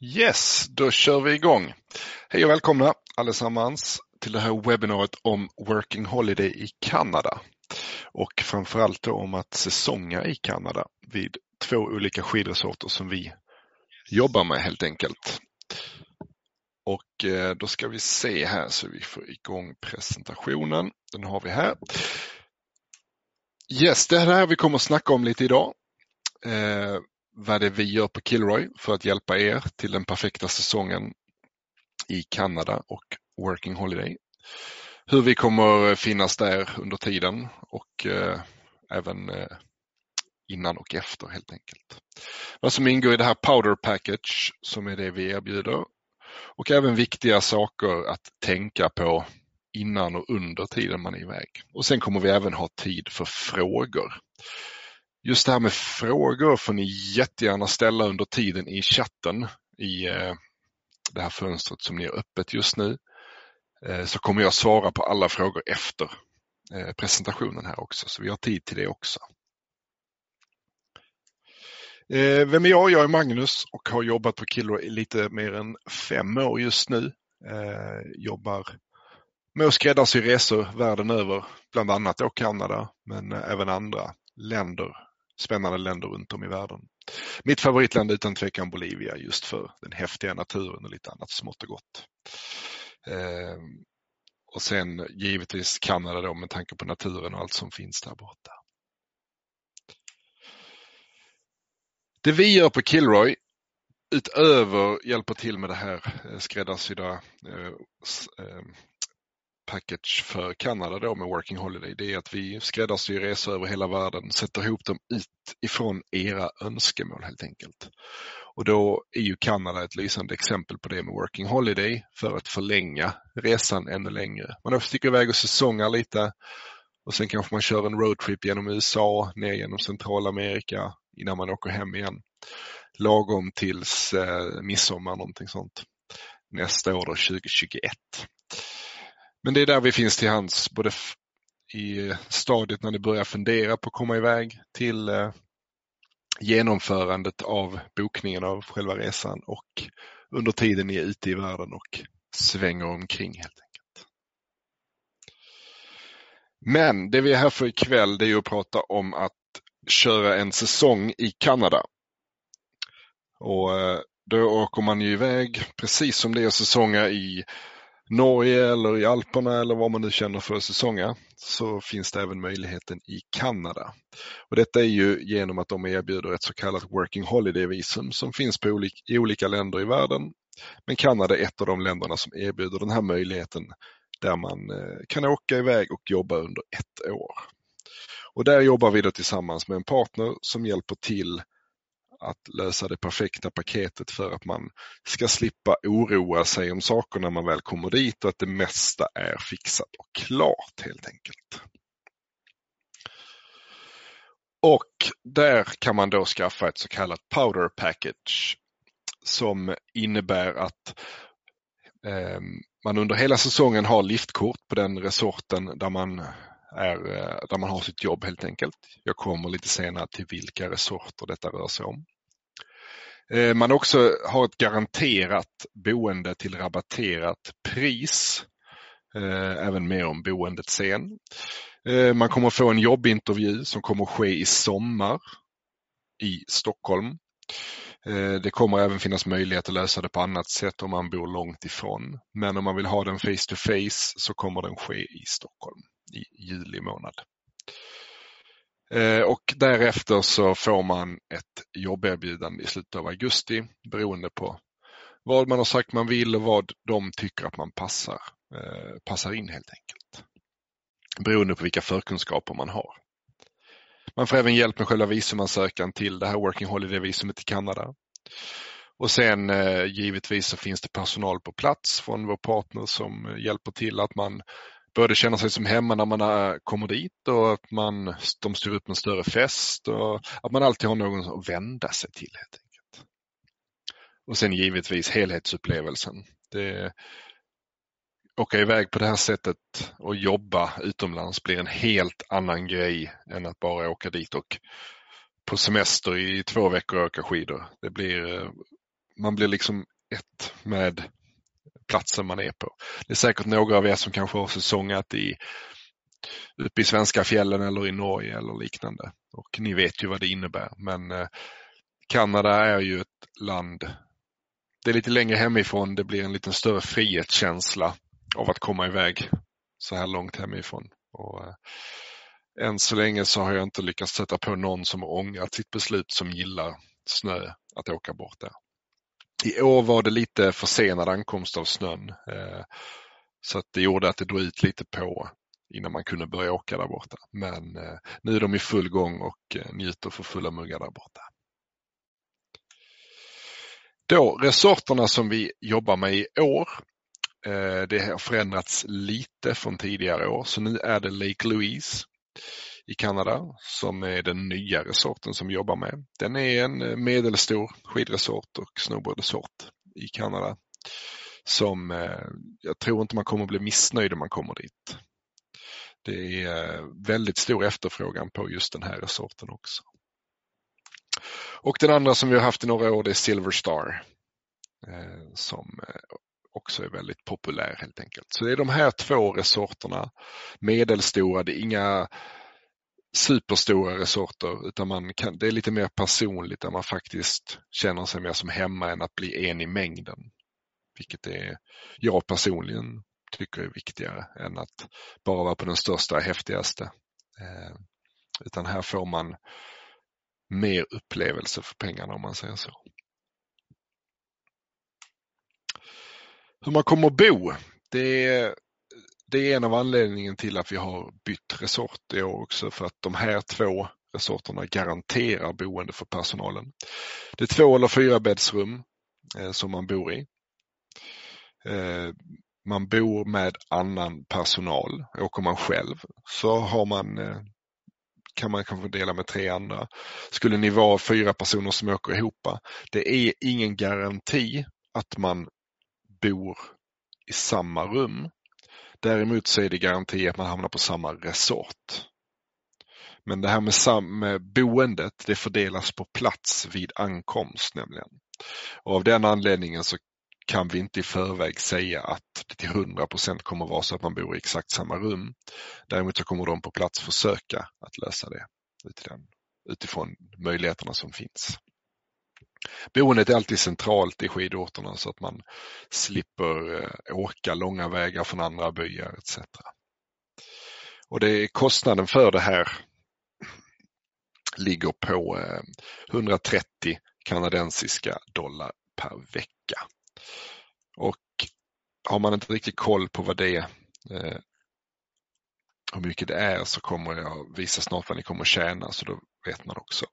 Yes, då kör vi igång. Hej och välkomna allesammans till det här webbinariet om Working Holiday i Kanada. Och framförallt då om att säsonga i Kanada vid två olika skidresorter som vi jobbar med helt enkelt. Och eh, då ska vi se här så vi får igång presentationen. Den har vi här. Yes, det här vi kommer att snacka om lite idag. Eh, vad det är vi gör på Kilroy för att hjälpa er till den perfekta säsongen i Kanada och Working Holiday. Hur vi kommer finnas där under tiden och eh, även eh, innan och efter helt enkelt. Vad som ingår i det här Powder Package som är det vi erbjuder och även viktiga saker att tänka på innan och under tiden man är iväg. Och sen kommer vi även ha tid för frågor. Just det här med frågor får ni jättegärna ställa under tiden i chatten i eh, det här fönstret som ni är öppet just nu. Eh, så kommer jag svara på alla frågor efter eh, presentationen här också, så vi har tid till det också. Vem är jag? Jag är Magnus och har jobbat på Killor i lite mer än fem år just nu. Jobbar med att skräddarsy resor världen över, bland annat då Kanada, men även andra länder spännande länder runt om i världen. Mitt favoritland är utan tvekan Bolivia just för den häftiga naturen och lite annat smått och gott. Eh, och sen givetvis Kanada då med tanke på naturen och allt som finns där borta. Det vi gör på Kilroy utöver hjälper till med det här eh, skräddarsydda eh, eh, package för Kanada då med Working Holiday, det är att vi skräddarsyr resor över hela världen, sätter ihop dem utifrån era önskemål helt enkelt. Och då är ju Kanada ett lysande exempel på det med Working Holiday för att förlänga resan ännu längre. Man sticker iväg och säsongar lite och sen kanske man kör en roadtrip genom USA, ner genom Centralamerika innan man åker hem igen. Lagom tills eh, midsommar någonting sånt. Nästa år då 2021. Men det är där vi finns till hands, både i eh, stadiet när ni börjar fundera på att komma iväg till eh, genomförandet av bokningen av själva resan och under tiden ni är ute i världen och svänger omkring helt enkelt. Men det vi är här för ikväll det är att prata om att köra en säsong i Kanada. Och eh, då åker man ju iväg precis som det är säsonger i Norge eller i Alperna eller vad man nu känner för att säsonga så finns det även möjligheten i Kanada. Och detta är ju genom att de erbjuder ett så kallat Working Holiday visum som finns på i olika länder i världen. Men Kanada är ett av de länderna som erbjuder den här möjligheten där man eh, kan åka iväg och jobba under ett år. Och där jobbar vi då tillsammans med en partner som hjälper till att lösa det perfekta paketet för att man ska slippa oroa sig om saker när man väl kommer dit och att det mesta är fixat och klart helt enkelt. Och där kan man då skaffa ett så kallat powder package som innebär att eh, man under hela säsongen har liftkort på den resorten där man är, eh, där man har sitt jobb helt enkelt. Jag kommer lite senare till vilka resorter detta rör sig om. Eh, man också har ett garanterat boende till rabatterat pris. Eh, även mer om boendet sen. Man kommer få en jobbintervju som kommer ske i sommar i Stockholm. Det kommer även finnas möjlighet att lösa det på annat sätt om man bor långt ifrån. Men om man vill ha den face to face så kommer den ske i Stockholm i juli månad. Eh, och därefter så får man ett jobberbjudande i slutet av augusti beroende på vad man har sagt man vill och vad de tycker att man passar, eh, passar in helt enkelt. Beroende på vilka förkunskaper man har. Man får även hjälp med själva visumansökan till det här Working Holiday-visumet i Kanada. Och sen eh, givetvis så finns det personal på plats från vår partner som hjälper till att man både känna sig som hemma när man eh, kommer dit och att man, de styr upp en större fest och att man alltid har någon att vända sig till helt enkelt. Och sen givetvis helhetsupplevelsen. Det, åka iväg på det här sättet och jobba utomlands blir en helt annan grej än att bara åka dit och på semester i två veckor och åka skidor. Det blir eh, man blir liksom ett med platsen man är på. Det är säkert några av er som kanske har säsongat i uppe i svenska fjällen eller i Norge eller liknande. Och ni vet ju vad det innebär. Men eh, Kanada är ju ett land, det är lite längre hemifrån, det blir en lite större frihetskänsla av att komma iväg så här långt hemifrån. Och, eh, än så länge så har jag inte lyckats sätta på någon som har ångrat sitt beslut som gillar snö att åka bort där. I år var det lite försenad ankomst av snön. Eh, så att det gjorde att det drog ut lite på innan man kunde börja åka där borta. Men eh, nu är de i full gång och eh, njuter för fulla muggar där borta. Då, resorterna som vi jobbar med i år, det har förändrats lite från tidigare år så nu är det Lake Louise i Kanada som är den nya resorten som vi jobbar med. Den är en eh, medelstor skidresort och snowboardresort i Kanada som eh, jag tror inte man kommer att bli missnöjd om man kommer dit. Det är eh, väldigt stor efterfrågan på just den här resorten också. Och den andra som vi har haft i några år det är Silver Star som också är väldigt populär helt enkelt. Så det är de här två resorterna, medelstora, det är inga superstora resorter utan man kan, det är lite mer personligt där man faktiskt känner sig mer som hemma än att bli en i mängden. Vilket är, jag personligen tycker är viktigare än att bara vara på den största, häftigaste. Eh, utan här får man mer upplevelse för pengarna om man säger så. Hur man kommer att bo, det det är en av anledningarna till att vi har bytt resort i år också för att de här två resorterna garanterar boende för personalen. Det är två eller fyra bäddsrum eh, som man bor i. Eh, man bor med annan personal. Åker man själv så har man, eh, kan man kanske dela med tre andra. Skulle ni vara fyra personer som åker ihop, det är ingen garanti att man bor i samma rum Däremot så är det garanti att man hamnar på samma resort. Men det här med, sam med boendet, det fördelas på plats vid ankomst nämligen. Och av den anledningen så kan vi inte i förväg säga att det till 100% kommer vara så att man bor i exakt samma rum. Däremot så kommer de på plats försöka att lösa det utifrån möjligheterna som finns. Boendet är alltid centralt i skidorterna så att man slipper eh, åka långa vägar från andra byar etc. Och det är kostnaden för det här ligger på eh, 130 kanadensiska dollar per vecka. Och har man inte riktigt koll på vad det är, hur mycket det är så kommer jag visa snart vad ni kommer tjäna så då vet man också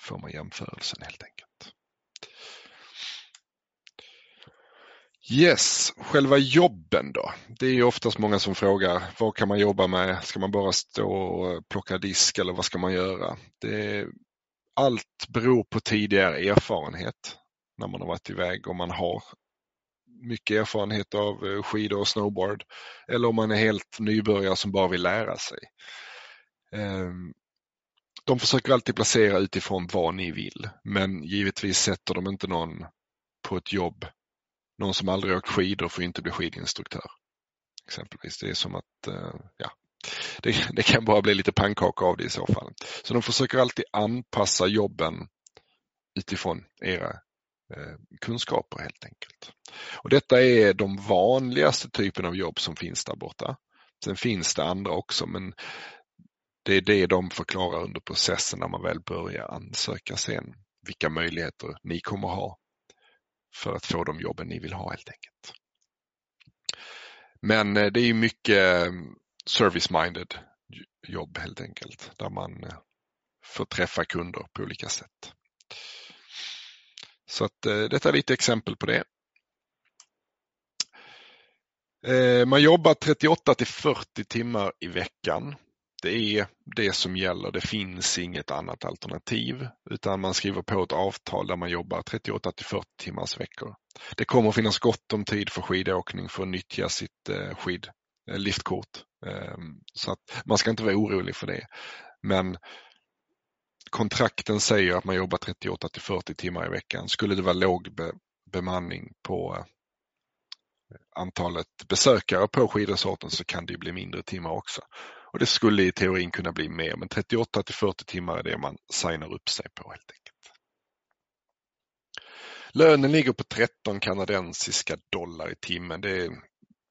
får man jämförelsen helt enkelt. Yes, själva jobben då. Det är oftast många som frågar vad kan man jobba med? Ska man bara stå och plocka disk eller vad ska man göra? Det, allt beror på tidigare erfarenhet när man har varit iväg om man har mycket erfarenhet av eh, skidor och snowboard eller om man är helt nybörjare som bara vill lära sig. Ehm, de försöker alltid placera utifrån vad ni vill, men givetvis sätter de inte någon på ett jobb. Någon som aldrig åkt skidor får inte bli skidinstruktör. Exempelvis. Det är som att, eh, ja, det, det, kan bara bli lite pannkaka av det i så fall. Så de försöker alltid anpassa jobben utifrån era eh, kunskaper helt enkelt. Och Detta är de vanligaste typen av jobb som finns där borta. Sen finns det andra också men det är det de förklarar under processen när man väl börjar ansöka sen. Vilka möjligheter ni kommer ha för att få de jobben ni vill ha helt enkelt. Men eh, det är mycket eh, service-minded jobb helt enkelt där man eh, får träffa kunder på olika sätt. Så att detta är lite exempel på det. Man jobbar 38 till 40 timmar i veckan det är det som gäller. Det finns inget annat alternativ utan man skriver på ett avtal där man jobbar 38 till 40 timmars veckor. Det kommer finnas gott om tid för skidåkning för att nyttja sitt eh, skid, eh, liftkort. Ehm, så att man ska inte vara orolig för det. Men kontrakten säger att man jobbar 38 till 40 timmar i veckan. Skulle det vara låg be bemanning på eh, antalet besökare på skidresorten så kan det bli mindre timmar också. Och Det skulle i teorin kunna bli mer, men 38 till 40 timmar är det man signar upp sig på helt enkelt. Lönen ligger på 13 kanadensiska dollar i timmen. Det är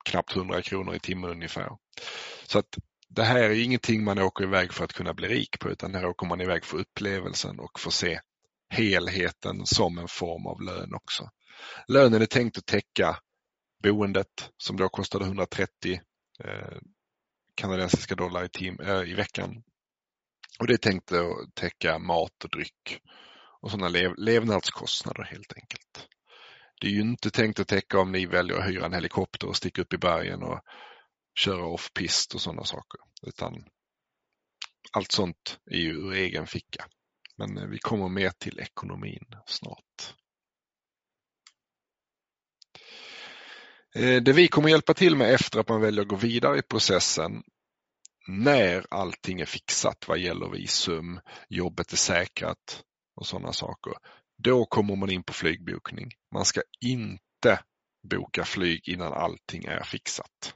knappt 100 kronor i timmen ungefär. Så att det här är ingenting man åker iväg för att kunna bli rik på utan här åker man iväg för upplevelsen och får se helheten som en form av lön också. Lönen är tänkt att täcka boendet som då kostade 130 eh, kanadensiska dollar i, tim, äh, eh, i veckan. Och det är tänkt att täcka mat och dryck och sådana lev, levnadskostnader helt enkelt. Det är ju inte tänkt att täcka om ni väljer att hyra en helikopter och sticka upp i bergen och köra off-pist och sådana saker. Utan allt sånt är ju ur egen ficka. Men eh, vi kommer mer till ekonomin snart. Eh, det vi kommer hjälpa till med efter att man väljer att gå vidare i processen när allting är fixat vad gäller visum, jobbet är säkrat och sådana saker. Då kommer man in på flygbokning. Man ska inte boka flyg innan allting är fixat.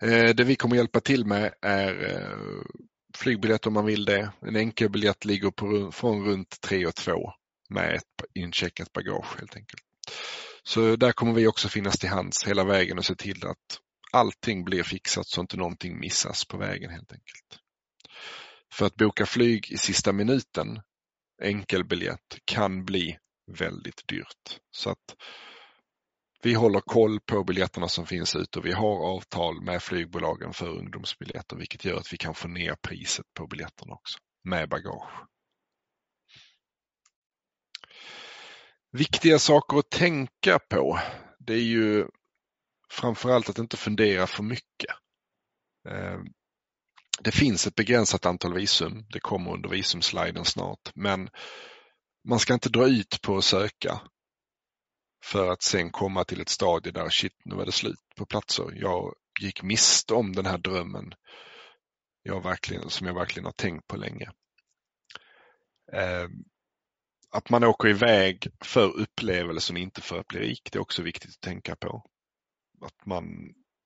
Eh, det vi kommer hjälpa till med är eh, flygbiljett om man vill det. En enkelbiljett ligger på, från runt 3 och 2 med ett incheckat bagage helt enkelt. Så där kommer vi också finnas till hands hela vägen och se till att allting blir fixat så inte någonting missas på vägen helt enkelt. För att boka flyg i sista minuten, enkelbiljett, kan bli väldigt dyrt. Så att vi håller koll på biljetterna som finns ute och vi har avtal med flygbolagen för ungdomsbiljetter vilket gör att vi kan få ner priset på biljetterna också med bagage. Viktiga saker att tänka på det är ju framförallt att inte fundera för mycket. Eh, det finns ett begränsat antal visum, det kommer under visumsliden snart, men man ska inte dra ut på att söka för att sen komma till ett stadie där shit, nu var det slut på platser. Jag gick miste om den här drömmen jag verkligen, som jag verkligen har tänkt på länge. Eh, att man åker iväg för upplevelsen, inte för att bli rik, det är också viktigt att tänka på. Att man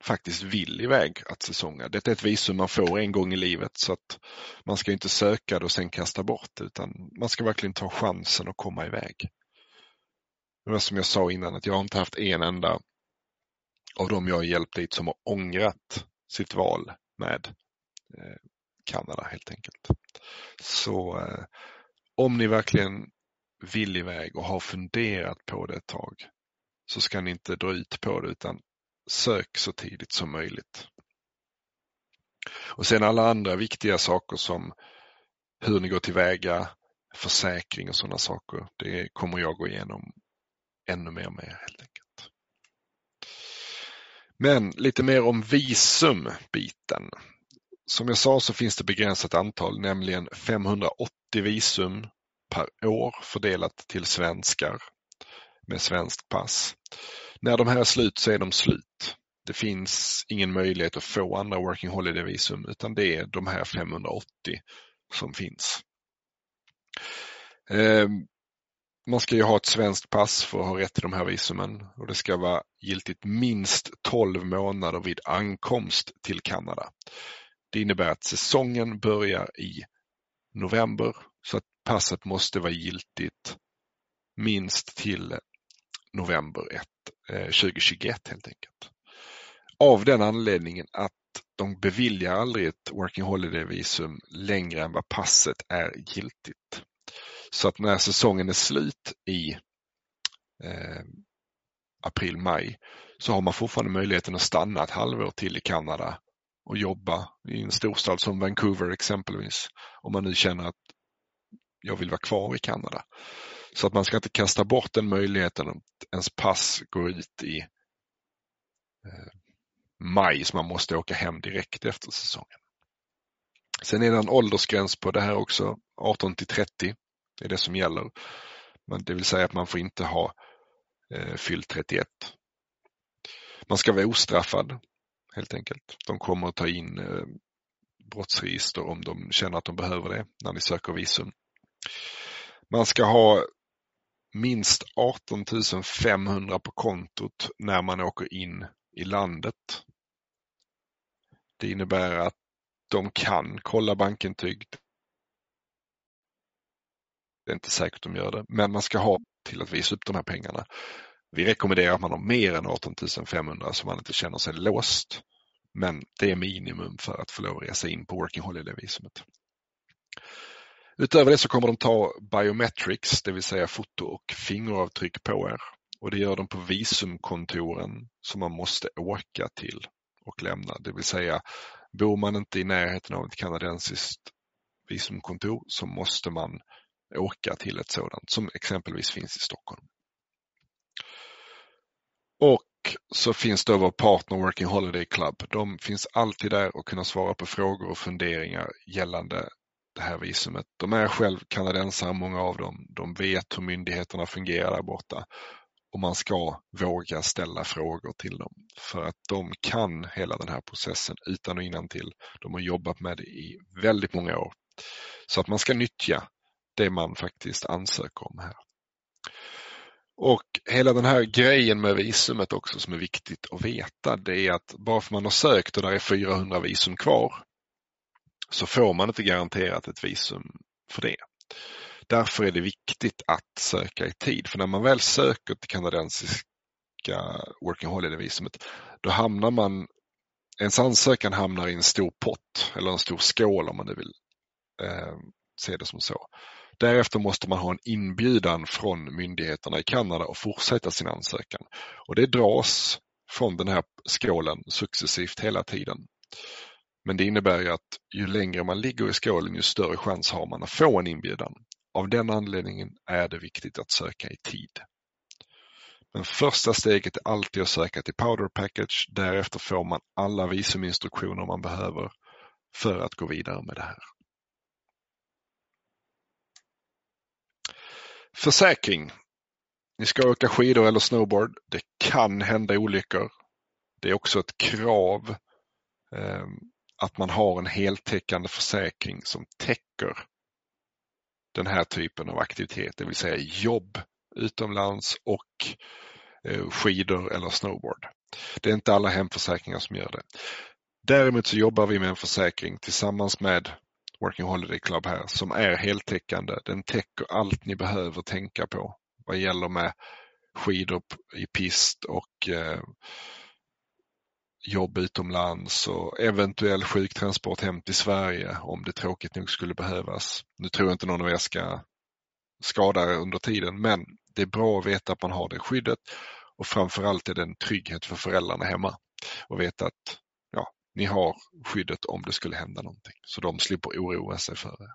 faktiskt vill iväg att säsonga. Det är ett visum man får en gång i livet så att man ska inte söka det och sen kasta bort det utan man ska verkligen ta chansen att komma iväg. Det var som jag sa innan att jag har inte haft en enda av dem jag har hjälpt dit som har ångrat sitt val med eh, Kanada helt enkelt. Så eh, om ni verkligen vill iväg och har funderat på det ett tag så ska ni inte dra ut på det utan sök så tidigt som möjligt. Och sen alla andra viktiga saker som hur ni går tillväga, försäkring och sådana saker. Det kommer jag gå igenom ännu mer med helt enkelt. Men lite mer om visumbiten. Som jag sa så finns det begränsat antal, nämligen 580 visum per år fördelat till svenskar med svenskt pass. När de här är slut så är de slut. Det finns ingen möjlighet att få andra Working Holiday visum utan det är de här 580 som finns. Ehm, man ska ju ha ett svenskt pass för att ha rätt till de här visumen och det ska vara giltigt minst 12 månader vid ankomst till Kanada. Det innebär att säsongen börjar i november så att passet måste vara giltigt minst till november 1, 2021 eh, helt enkelt. Av den anledningen att de beviljar aldrig ett Working Holiday-visum längre än vad passet är giltigt. Så att när säsongen är slut i eh, april-maj så har man fortfarande möjligheten att stanna ett halvår till i Kanada och jobba i en storstad som Vancouver exempelvis. Om man nu känner att jag vill vara kvar i Kanada. Så att man ska inte kasta bort den möjligheten att ens pass går ut i eh, maj så man måste åka hem direkt efter säsongen. Sen är det en åldersgräns på det här också, 18 till 30 är det som gäller. Men det vill säga att man får inte ha eh, fyllt 31. Man ska vara ostraffad helt enkelt. De kommer att ta in eh, brottsregister om de känner att de behöver det när ni söker visum. Man ska ha minst 18 500 på kontot när man åker in i landet. Det innebär att de kan kolla bankintyg. Det är inte säkert de gör det, men man ska ha till att visa upp de här pengarna. Vi rekommenderar att man har mer än 18 500 så man inte känner sig låst. Men det är minimum för att få lov att resa in på Working Holiday-visumet. Utöver det så kommer de ta biometrics, det vill säga foto och fingeravtryck på er. Och det gör de på visumkontoren som man måste åka till och lämna. Det vill säga, bor man inte i närheten av ett kanadensiskt visumkontor så måste man åka till ett sådant som exempelvis finns i Stockholm. Och så finns det vår partner Working Holiday Club. De finns alltid där och kunna svara på frågor och funderingar gällande det här visumet. De är själv kanadensare, många av dem. De vet hur myndigheterna fungerar där borta och man ska våga ställa frågor till dem för att de kan hela den här processen utan och till. De har jobbat med det i väldigt många år. Så att man ska nyttja det man faktiskt ansöker om här. Och hela den här grejen med visumet också som är viktigt att veta det är att bara för man har sökt och där är 400 visum kvar så får man inte garanterat ett visum för det. Därför är det viktigt att söka i tid för när man väl söker till kanadensiska Working Holiday-visumet då hamnar man, ens ansökan hamnar i en stor pott eller en stor skål om man nu vill eh, se det som så. Därefter måste man ha en inbjudan från myndigheterna i Kanada och fortsätta sin ansökan. Och det dras från den här skålen successivt hela tiden. Men det innebär ju att ju längre man ligger i skålen ju större chans har man att få en inbjudan. Av den anledningen är det viktigt att söka i tid. Men första steget är alltid att söka till Powder Package. Därefter får man alla visuminstruktioner man behöver för att gå vidare med det här. Försäkring. Ni ska åka skidor eller snowboard. Det kan hända olyckor. Det är också ett krav ehm, att man har en heltäckande försäkring som täcker den här typen av aktivitet, det vill säga jobb utomlands och eh, skidor eller snowboard. Det är inte alla hemförsäkringar som gör det. Däremot så jobbar vi med en försäkring tillsammans med Working Holiday Club här som är heltäckande. Den täcker allt ni behöver tänka på vad gäller med skidor i pist och eh, jobb utomlands och eventuell sjuktransport hem till Sverige om det tråkigt nog skulle behövas. Nu tror jag inte någon av er ska skada er under tiden men det är bra att veta att man har det skyddet och framförallt är det en trygghet för föräldrarna hemma och veta att ja, ni har skyddet om det skulle hända någonting så de slipper oroa sig för det.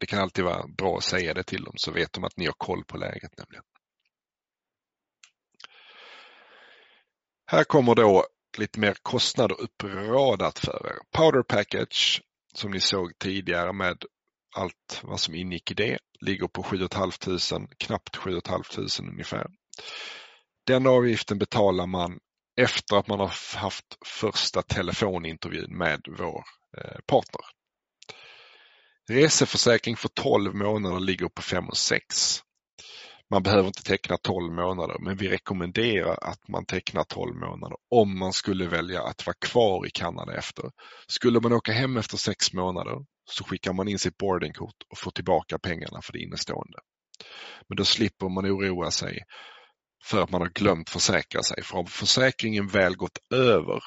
Det kan alltid vara bra att säga det till dem så vet de att ni har koll på läget nämligen. Här kommer då lite mer kostnader uppradat för er. Powder Package som ni såg tidigare med allt vad som ingick i det ligger på 7 500, knappt 7 500 ungefär. Den avgiften betalar man efter att man har haft första telefonintervjun med vår eh, partner. Reseförsäkring för 12 månader ligger på 5 6. Man behöver inte teckna 12 månader men vi rekommenderar att man tecknar 12 månader om man skulle välja att vara kvar i Kanada efter. Skulle man åka hem efter sex månader så skickar man in sitt boardingkort och får tillbaka pengarna för det innestående. Men då slipper man oroa sig för att man har glömt försäkra sig. För om försäkringen väl gått över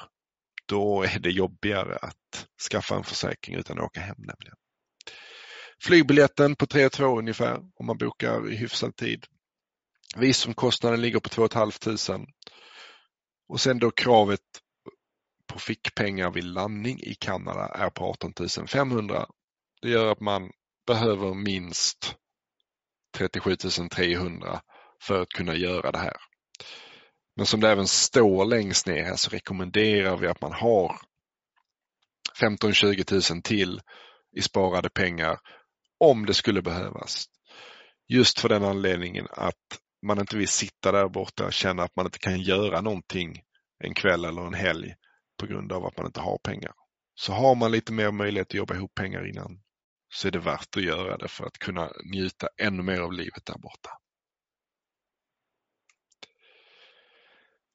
då är det jobbigare att skaffa en försäkring utan att åka hem nämligen. Flygbiljetten på 3 2 ungefär om man bokar i hyfsad tid. Visumkostnaden ligger på 2 500 och sen då kravet på fickpengar vid landning i Kanada är på 18 500. Det gör att man behöver minst 37 300 för att kunna göra det här. Men som det även står längst ner här så rekommenderar vi att man har 15-20 000 till i sparade pengar om det skulle behövas. Just för den anledningen att man inte vill sitta där borta och känna att man inte kan göra någonting en kväll eller en helg på grund av att man inte har pengar. Så har man lite mer möjlighet att jobba ihop pengar innan så är det värt att göra det för att kunna njuta ännu mer av livet där borta.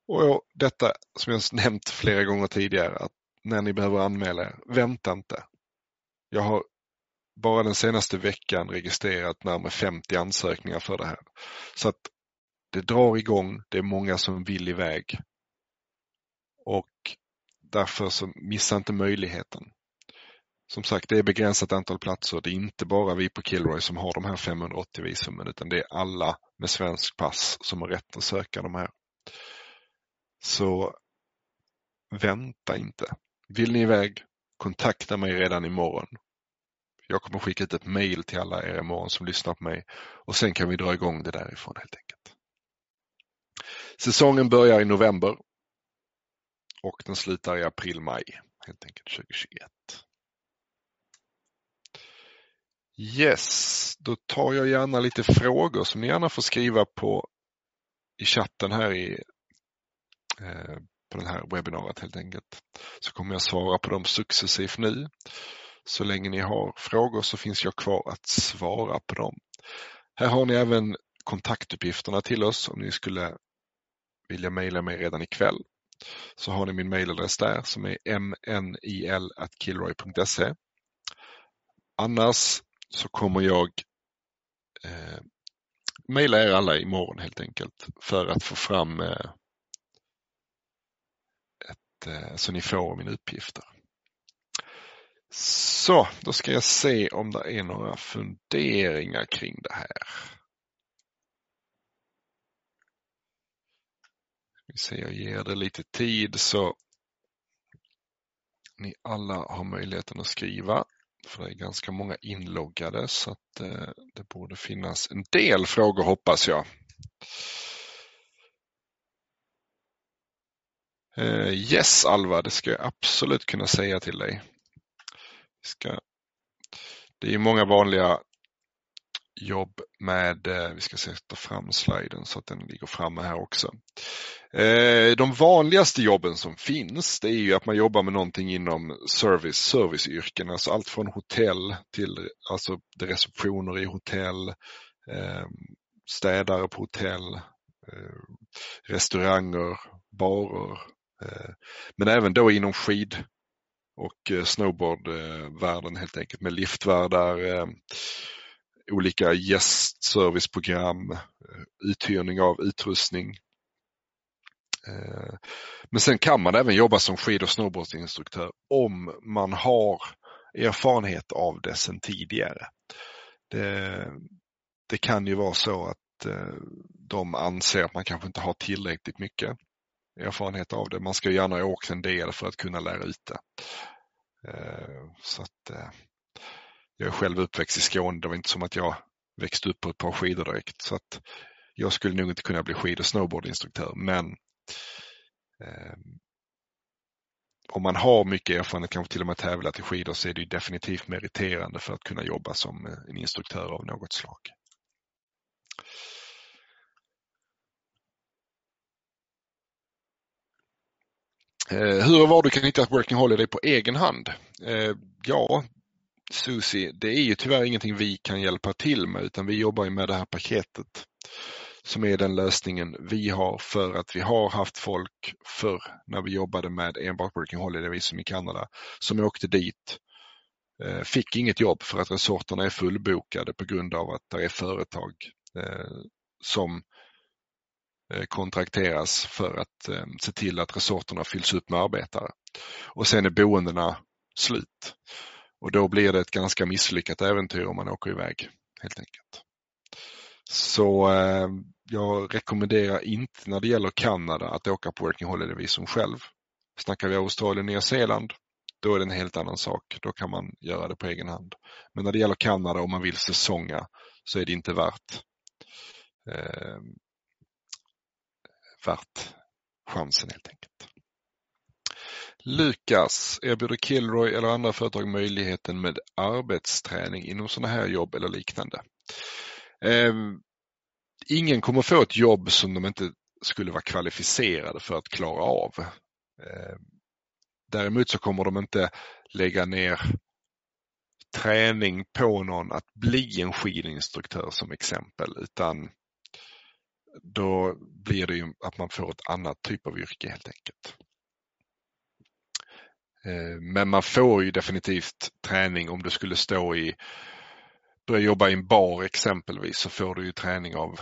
Och detta som jag nämnt flera gånger tidigare, att när ni behöver anmäla er, vänta inte. Jag har bara den senaste veckan registrerat närmare 50 ansökningar för det här. Så att det drar igång, det är många som vill iväg. Och därför så missa inte möjligheten. Som sagt, det är begränsat antal platser. Det är inte bara vi på Kilroy som har de här 580 visumen utan det är alla med svensk pass som har rätt att söka de här. Så vänta inte. Vill ni iväg, kontakta mig redan imorgon. Jag kommer skicka ut ett mail till alla er imorgon som lyssnar på mig och sen kan vi dra igång det därifrån helt enkelt. Säsongen börjar i november och den slutar i april-maj helt enkelt 2021. Yes, då tar jag gärna lite frågor som ni gärna får skriva på i chatten här i, eh, på den här webbinariet helt enkelt. Så kommer jag svara på dem successivt nu. Så länge ni har frågor så finns jag kvar att svara på dem. Här har ni även kontaktuppgifterna till oss om ni skulle vilja mejla mig redan ikväll. Så har ni min mejladress där som är mnil.killroy.se. Annars så kommer jag eh, mejla er alla imorgon helt enkelt för att få fram eh, ett, eh, så ni får mina uppgifter. Så, då ska jag se om det är några funderingar kring det här. Vi jag ger det lite tid så ni alla har möjligheten att skriva. För det är ganska många inloggade så att eh, det borde finnas en del frågor hoppas jag. Eh, yes Alva, det ska jag absolut kunna säga till dig. Ska, det är många vanliga jobb med, eh, vi ska sätta fram sliden så att den ligger framme här också. Eh, de vanligaste jobben som finns det är ju att man jobbar med någonting inom service, serviceyrken, alltså allt från hotell till alltså receptioner i hotell, eh, städare på hotell, restauranger, barer. Men även då inom skid och snowboardvärlden helt enkelt med liftvärdar, olika gästserviceprogram, eh, uthyrning av utrustning. Eh, men sen kan man även jobba som skid och snowboardinstruktör om man har erfarenhet av det sedan tidigare. Det, det kan ju vara så att eh, de anser att man kanske inte har tillräckligt mycket erfarenhet av det. Man ska gärna ha åkt en del för att kunna lära ut det. Så att jag är själv uppväxt i Skåne. Det var inte som att jag växte upp på ett par skidor direkt. Så att jag skulle nog inte kunna bli skid och snowboardinstruktör. Men eh, om man har mycket erfarenhet, kanske till och med tävlat i skidor, så är det definitivt meriterande för att kunna jobba som eh, en instruktör av något slag. Eh, hur och var du kan hitta ett Working Holiday på egen hand? Eh, ja, Susi, det är ju tyvärr ingenting vi kan hjälpa till med utan vi jobbar med det här paketet som är den lösningen vi har för att vi har haft folk förr när vi jobbade med enbart Working Holiday visum i Kanada som åkte dit, eh, fick inget jobb för att resorterna är fullbokade på grund av att det är företag eh, som eh, kontrakteras för att se till att resorterna fylls upp med arbetare. Och sen är boendena slut. Och då blir det ett ganska misslyckat äventyr om man åker iväg helt enkelt. Så eh, jag rekommenderar inte när det gäller Kanada att åka på Working Holiday visum själv. Snackar vi Australien och Nya Zeeland, då är det en helt annan sak. Då kan man göra det på egen hand. Men när det gäller Kanada om man vill säsonga så är det inte värt, eh, värt chansen helt enkelt. Lukas, erbjuder Kilroy eller andra företag möjligheten med arbetsträning inom sådana här jobb eller liknande? Eh, ingen kommer få ett jobb som de inte skulle vara kvalificerade för att klara av. Eh, Däremot så kommer de inte lägga ner träning på någon att bli en skidinstruktör som exempel utan då blir det ju att man får ett annat typ av yrke helt enkelt. Eh, men man får ju definitivt träning om du skulle stå i, börja jobba i en bar exempelvis så får du ju träning av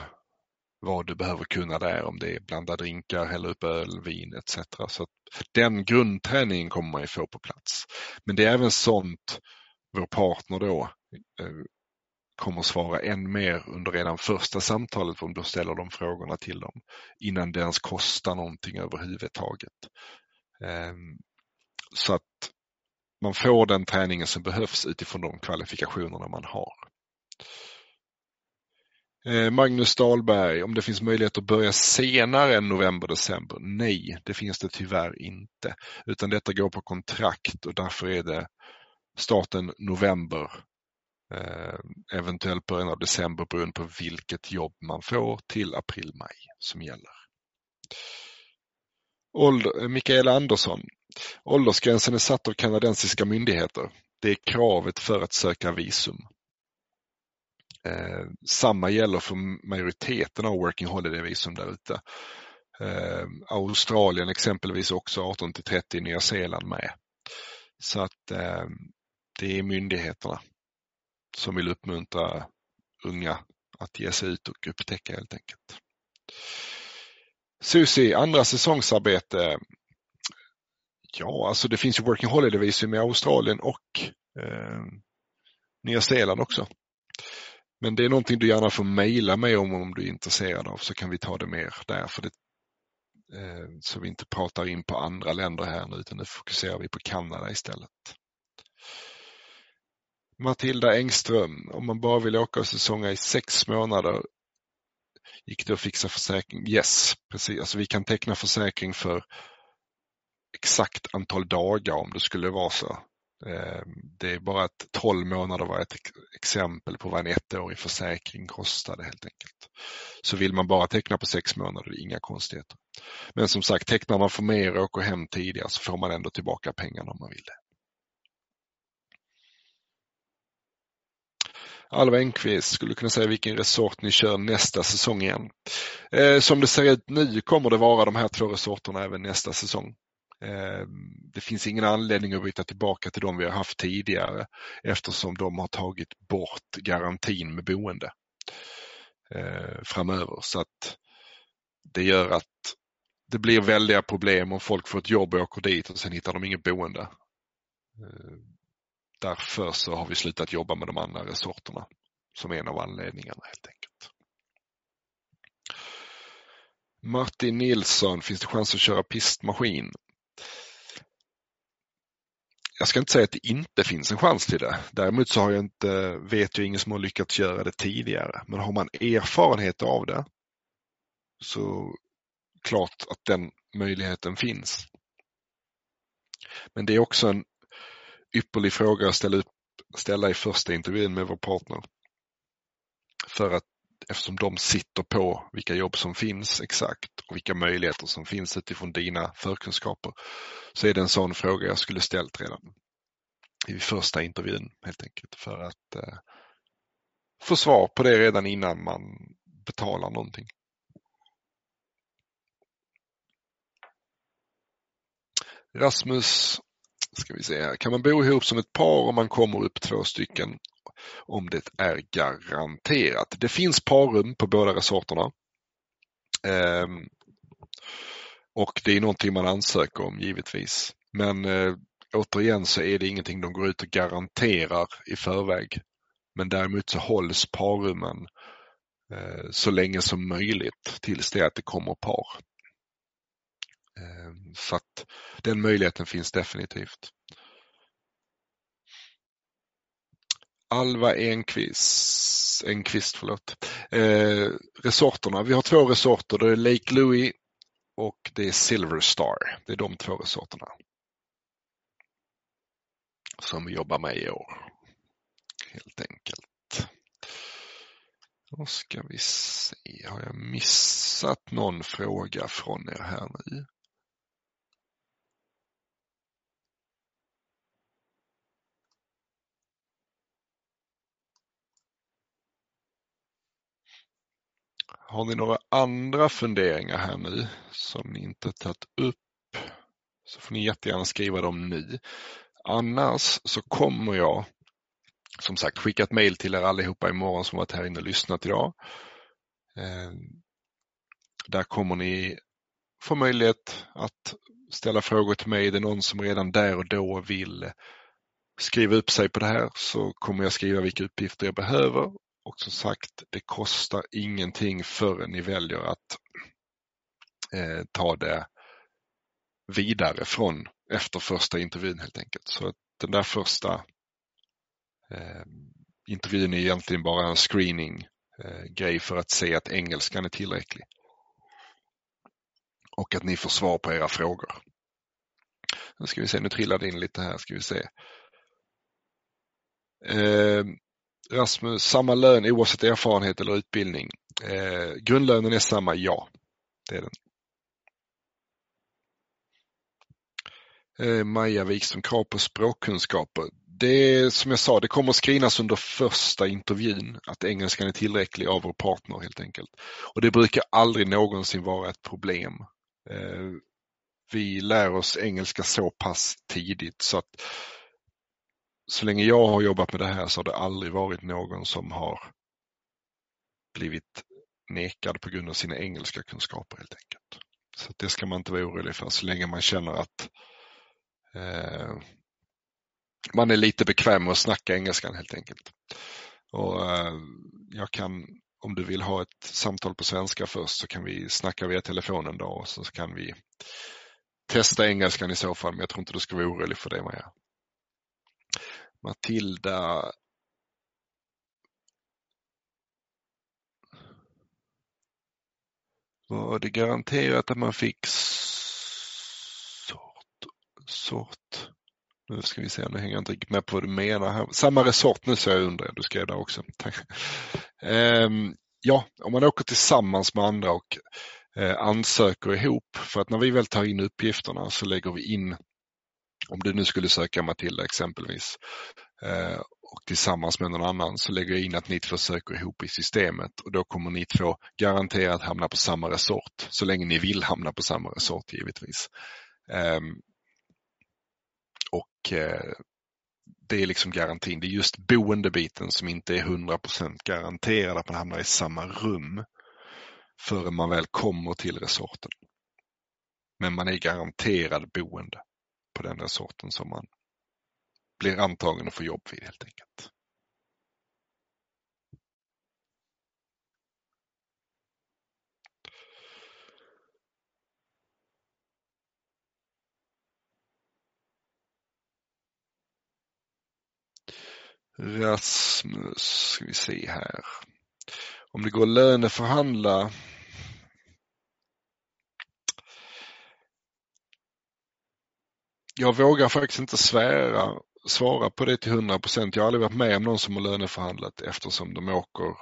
vad du behöver kunna där om det är blanda drinkar, hälla upp öl, vin etc. Så den grundträningen kommer man ju få på plats. Men det är även sånt vår partner då eh, kommer svara än mer under redan första samtalet om du ställer de frågorna till dem innan det ens kostar någonting överhuvudtaget. Ehm, så att man får den träningen som behövs utifrån de kvalifikationerna man har. Eh, Magnus Dahlberg, om det finns möjlighet att börja senare än november-december? Nej, det finns det tyvärr inte. Utan detta går på kontrakt och därför är det starten november, eh, eventuellt början av december beroende på vilket jobb man får till april-maj som gäller. Ålder, eh, Mikael Andersson, åldersgränsen är satt av kanadensiska myndigheter. Det är kravet för att söka visum. Eh, samma gäller för majoriteten av Working Holiday-visum där ute. Eh, Australien exempelvis också 18 till 30, Nya Zeeland med. Så att eh, det är myndigheterna som vill uppmuntra unga att ge sig ut och upptäcka helt enkelt. Susie, andra säsongsarbete. Ja, alltså det finns ju Working Holiday-visum i Australien och eh, Nya Zeeland också. Men det är någonting du gärna får mejla mig om om du är intresserad av så kan vi ta det mer där. För det, eh, så vi inte pratar in på andra länder här nu utan nu fokuserar vi på Kanada istället. Matilda Engström, om man bara vill åka och säsonga i sex månader, gick det att fixa försäkring? Yes, precis. Alltså vi kan teckna försäkring för exakt antal dagar om det skulle vara så. Eh, det är bara att 12 månader var ett exempel på vad en ettårig försäkring kostade helt enkelt. Så vill man bara teckna på sex månader, det är inga konstigheter. Men som sagt, tecknar man för mer och åker hem tidigare så får man ändå tillbaka pengarna om man vill det. Alva Engqvist skulle kunna säga vilken resort ni kör nästa säsong igen. Eh, som det ser ut nu kommer det vara de här två resorterna även nästa säsong. Eh, det finns ingen anledning att byta tillbaka till de vi har haft tidigare eftersom de har tagit bort garantin med boende eh, framöver. Så att det gör att det blir väldiga problem om folk får ett jobb och åker dit och sen hittar de inget boende. Eh, Därför så har vi slutat jobba med de andra resorterna som en av anledningarna helt enkelt. Martin Nilsson, finns det chans att köra pistmaskin? Jag ska inte säga att det inte finns en chans till det. Däremot så har jag inte, vet jag ingen som har lyckats göra det tidigare. Men har man erfarenhet av det så klart att den möjligheten finns. Men det är också en ypperlig fråga att ställa, upp, ställa i första intervjun med vår partner. För att eftersom de sitter på vilka jobb som finns exakt och vilka möjligheter som finns utifrån dina förkunskaper så är det en sån fråga jag skulle ställt redan i första intervjun helt enkelt för att eh, få svar på det redan innan man betalar någonting. Rasmus ska vi se här. Kan man bo ihop som ett par om man kommer upp två stycken om det är garanterat. Det finns parrum på båda resorterna. Ehm, och det är någonting man ansöker om givetvis. Men eh, återigen så är det ingenting de går ut och garanterar i förväg. Men däremot så hålls parrummen eh, så länge som möjligt tills det att det kommer par. Ehm, så att den möjligheten finns definitivt. Alva Enqvist, Enqvist förlåt. Eh, resorterna, vi har två resorter, det är Lake Louis och det är Silver Star. Det är de två resorterna som vi jobbar med i år. Helt enkelt. Då ska vi se, har jag missat någon fråga från er här nu? Har ni några andra funderingar här nu som ni inte tagit upp så får ni jättegärna skriva dem nu. Annars så kommer jag som sagt skicka ett mejl till er allihopa imorgon som varit här inne och lyssnat idag. Eh, där kommer ni få möjlighet att ställa frågor till mig. Är det någon som redan där och då vill skriva upp sig på det här så kommer jag skriva vilka uppgifter jag behöver. Och som sagt, det kostar ingenting förrän ni väljer att eh, ta det vidare från efter första intervjun helt enkelt. Så den där första eh, intervjun är egentligen bara en screening eh, grej för att se att engelskan är tillräcklig. Och att ni får svar på era frågor. Nu ska vi se, nu trillade in lite här, ska vi se. Eh, Rasmus, samma lön oavsett erfarenhet eller utbildning. Eh, grundlönen är samma, ja. Det är den. Eh, Maja Wikström, krav på språkkunskaper. Det som jag sa, det kommer att screenas under första intervjun att engelskan är tillräcklig av vår partner helt enkelt. Och det brukar aldrig någonsin vara ett problem. Eh, vi lär oss engelska så pass tidigt så att så länge jag har jobbat med det här så har det aldrig varit någon som har blivit nekad på grund av sina engelska kunskaper helt enkelt. Så det ska man inte vara orolig för så länge man känner att eh, man är lite bekväm med att snacka engelskan helt enkelt. Och eh, jag kan, om du vill ha ett samtal på svenska först så kan vi snacka via telefonen då och så kan vi testa engelskan i så fall men jag tror inte du ska vara orolig för det Maja. Matilda. Var det garanterat att man fick sort, sort? Nu ska vi se, nu hänger jag inte riktigt med på vad du menar här. Samma resort nu så jag undrar, du skrev där också. um, ja, om man åker tillsammans med andra och eh, ansöker ihop, för att när vi väl tar in uppgifterna så lägger vi in, om du nu skulle söka Matilda exempelvis, eh, och tillsammans med någon annan så lägger jag in att ni två söker ihop i systemet och då kommer ni två garanterat hamna på samma resort, så länge ni vill hamna på samma resort givetvis. Ehm, och eh, det är liksom garantin. Det är just boendebiten som inte är 100% garanterad att man hamnar i samma rum förrän man väl kommer till resorten. Men man är garanterad boende på den sorten som man blir antagen och får jobb vid helt enkelt. Rasmus, ska vi se här. Om det går att löneförhandla Jag vågar faktiskt inte svära, svara på det till 100 procent. Jag har aldrig varit med om någon som har löneförhandlat eftersom de åker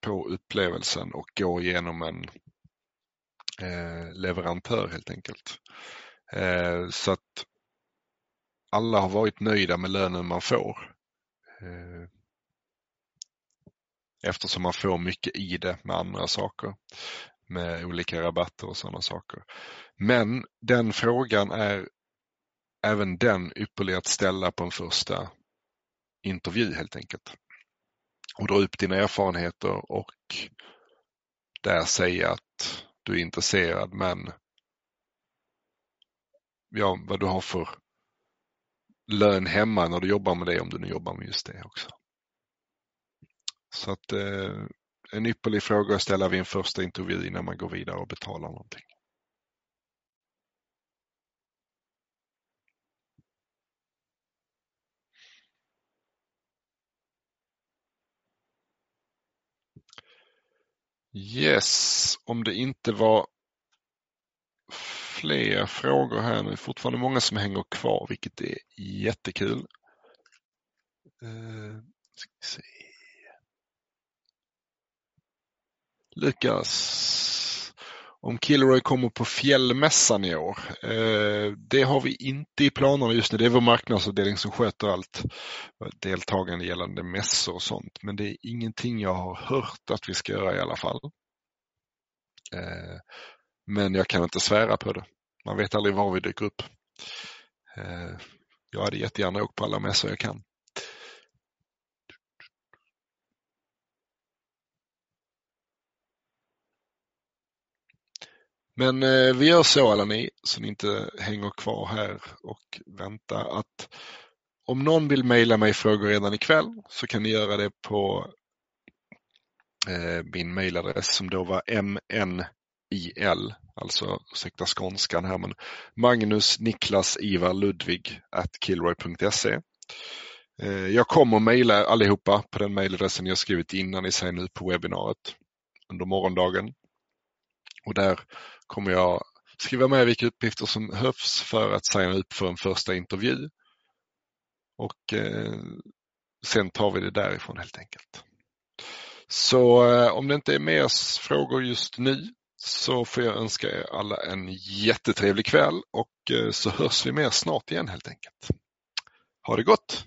på upplevelsen och går igenom en eh, leverantör helt enkelt. Eh, så att alla har varit nöjda med lönen man får. Eh, eftersom man får mycket i det med andra saker. Med olika rabatter och sådana saker. Men den frågan är även den ypperlig att ställa på en första intervju helt enkelt. Och dra upp dina erfarenheter och där säga att du är intresserad men ja, vad du har för lön hemma när du jobbar med det om du nu jobbar med just det också. Så att eh, en ypperlig fråga att ställa vid en första intervju innan man går vidare och betalar någonting. Yes, om det inte var fler frågor här nu. Fortfarande många som hänger kvar, vilket är jättekul. Uh. Lukas, om Kilroy kommer på fjällmässan i år. Eh, det har vi inte i planerna just nu. Det är vår marknadsavdelning som sköter allt deltagande gällande mässor och sånt. Men det är ingenting jag har hört att vi ska göra i alla fall. Eh, men jag kan inte svära på det. Man vet aldrig var vi dyker upp. Eh, jag hade jättegärna åkt på alla mässor jag kan. Men eh, vi gör så alla ni, så ni inte hänger kvar här och väntar att om någon vill mejla mig frågor redan ikväll så kan ni göra det på eh, min mejladress som då var mnil, alltså ursäkta skånskan här, men Magnus Niklas Ivar Ludvig at killroy.se. Eh, jag kommer mejla allihopa på den mejladressen jag skrivit innan ni signar ut på webbinariet under morgondagen. Och där kommer jag skriva med vilka uppgifter som behövs för att signa upp för en första intervju. Och eh, sen tar vi det därifrån helt enkelt. Så eh, om det inte är mer frågor just nu så får jag önska er alla en jättetrevlig kväll och eh, så hörs vi mer snart igen helt enkelt. Ha det gott!